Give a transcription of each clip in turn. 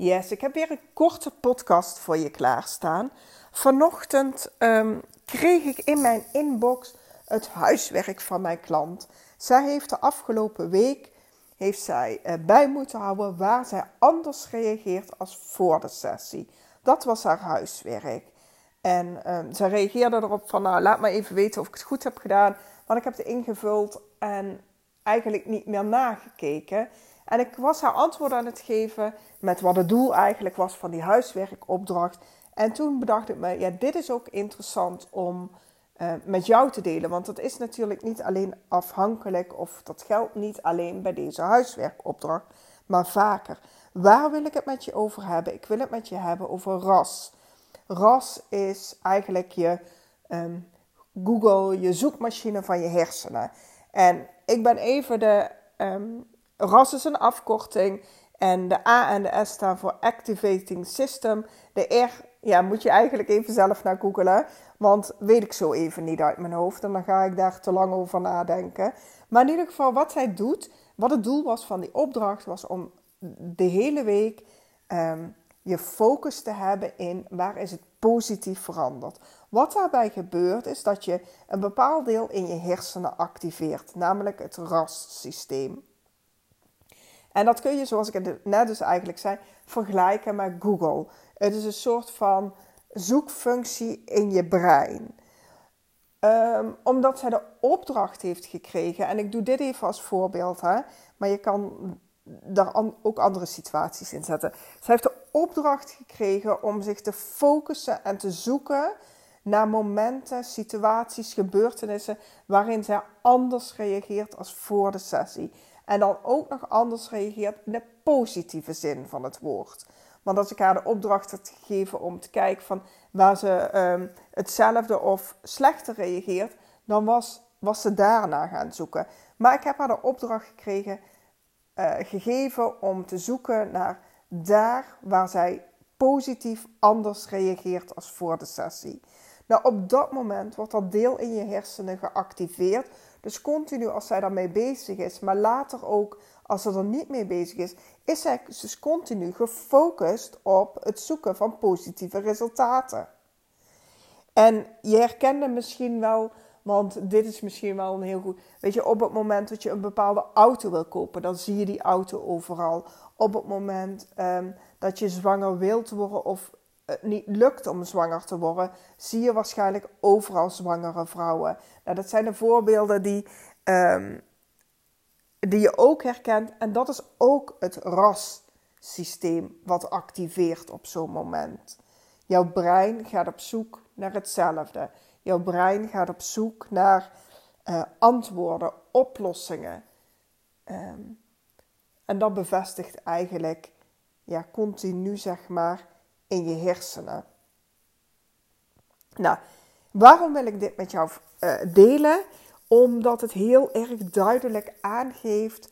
Yes, ik heb weer een korte podcast voor je klaarstaan. Vanochtend um, kreeg ik in mijn inbox het huiswerk van mijn klant. Zij heeft de afgelopen week heeft zij, uh, bij moeten houden waar zij anders reageert als voor de sessie. Dat was haar huiswerk. En um, zij reageerde erop van, nou, laat me even weten of ik het goed heb gedaan. Want ik heb het ingevuld en eigenlijk niet meer nagekeken. En ik was haar antwoord aan het geven met wat het doel eigenlijk was van die huiswerkopdracht. En toen bedacht ik me, ja, dit is ook interessant om uh, met jou te delen. Want dat is natuurlijk niet alleen afhankelijk, of dat geldt niet alleen bij deze huiswerkopdracht, maar vaker. Waar wil ik het met je over hebben? Ik wil het met je hebben over ras. Ras is eigenlijk je um, Google, je zoekmachine van je hersenen. En ik ben even de um, RAS is een afkorting. En de A en de S staan voor Activating System. De R ja, moet je eigenlijk even zelf naar googlen. Want weet ik zo even niet uit mijn hoofd. En dan ga ik daar te lang over nadenken. Maar in ieder geval, wat zij doet, wat het doel was van die opdracht, was om de hele week um, je focus te hebben in waar is het positief veranderd. Wat daarbij gebeurt is dat je een bepaald deel in je hersenen activeert, namelijk het RAS-systeem. En dat kun je, zoals ik net dus eigenlijk zei, vergelijken met Google. Het is een soort van zoekfunctie in je brein. Um, omdat zij de opdracht heeft gekregen, en ik doe dit even als voorbeeld, hè, maar je kan daar ook andere situaties in zetten. Zij heeft de opdracht gekregen om zich te focussen en te zoeken naar momenten, situaties, gebeurtenissen waarin zij anders reageert als voor de sessie. En dan ook nog anders reageert in de positieve zin van het woord. Want als ik haar de opdracht had gegeven om te kijken van waar ze um, hetzelfde of slechter reageert, dan was, was ze daarna gaan zoeken. Maar ik heb haar de opdracht gekregen, uh, gegeven om te zoeken naar daar waar zij positief anders reageert als voor de sessie. Nou, op dat moment wordt dat deel in je hersenen geactiveerd. Dus continu als zij daarmee bezig is, maar later ook als ze er niet mee bezig is, is zij dus continu gefocust op het zoeken van positieve resultaten. En je herkende misschien wel, want dit is misschien wel een heel goed. Weet je, op het moment dat je een bepaalde auto wil kopen, dan zie je die auto overal. Op het moment um, dat je zwanger wilt worden of het niet lukt om zwanger te worden, zie je waarschijnlijk overal zwangere vrouwen. Nou, dat zijn de voorbeelden die, um, die je ook herkent. En dat is ook het rassysteem wat activeert op zo'n moment. Jouw brein gaat op zoek naar hetzelfde. Jouw brein gaat op zoek naar uh, antwoorden, oplossingen. Um, en dat bevestigt eigenlijk ja, continu, zeg maar, in je hersenen. Nou, waarom wil ik dit met jou uh, delen? Omdat het heel erg duidelijk aangeeft.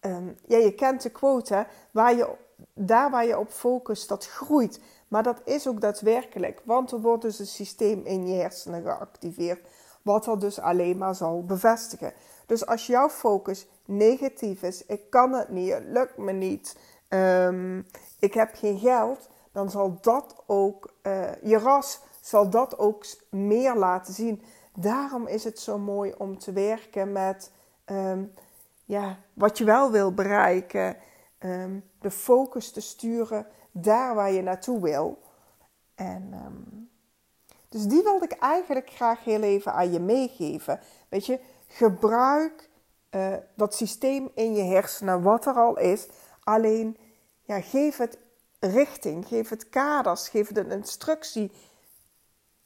Um, ja, je kent de quote, waar je, daar waar je op focust, dat groeit. Maar dat is ook daadwerkelijk, want er wordt dus een systeem in je hersenen geactiveerd, wat dat dus alleen maar zal bevestigen. Dus als jouw focus negatief is, ik kan het niet, het lukt me niet, um, ik heb geen geld, dan zal dat ook, uh, je ras zal dat ook meer laten zien. Daarom is het zo mooi om te werken met um, ja, wat je wel wil bereiken, um, de focus te sturen daar waar je naartoe wil. En um, dus die wilde ik eigenlijk graag heel even aan je meegeven. Weet je, gebruik uh, dat systeem in je hersenen, wat er al is. Alleen ja, geef het richting, geef het kaders, geef het een instructie,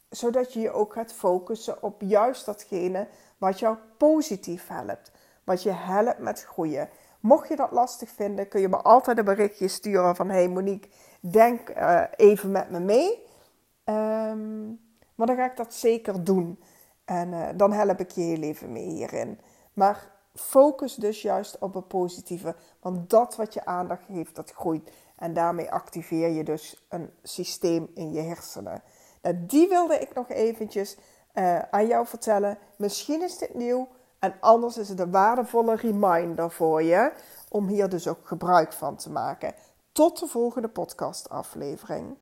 zodat je je ook gaat focussen op juist datgene wat jou positief helpt, wat je helpt met groeien. Mocht je dat lastig vinden, kun je me altijd een berichtje sturen van hey Monique, denk uh, even met me mee. Um, maar dan ga ik dat zeker doen. En uh, dan help ik je heel even mee hierin. Maar focus dus juist op het positieve. Want dat wat je aandacht geeft, dat groeit. En daarmee activeer je dus een systeem in je hersenen. Nou, die wilde ik nog eventjes uh, aan jou vertellen. Misschien is dit nieuw en anders is het een waardevolle reminder voor je om hier dus ook gebruik van te maken. Tot de volgende podcastaflevering.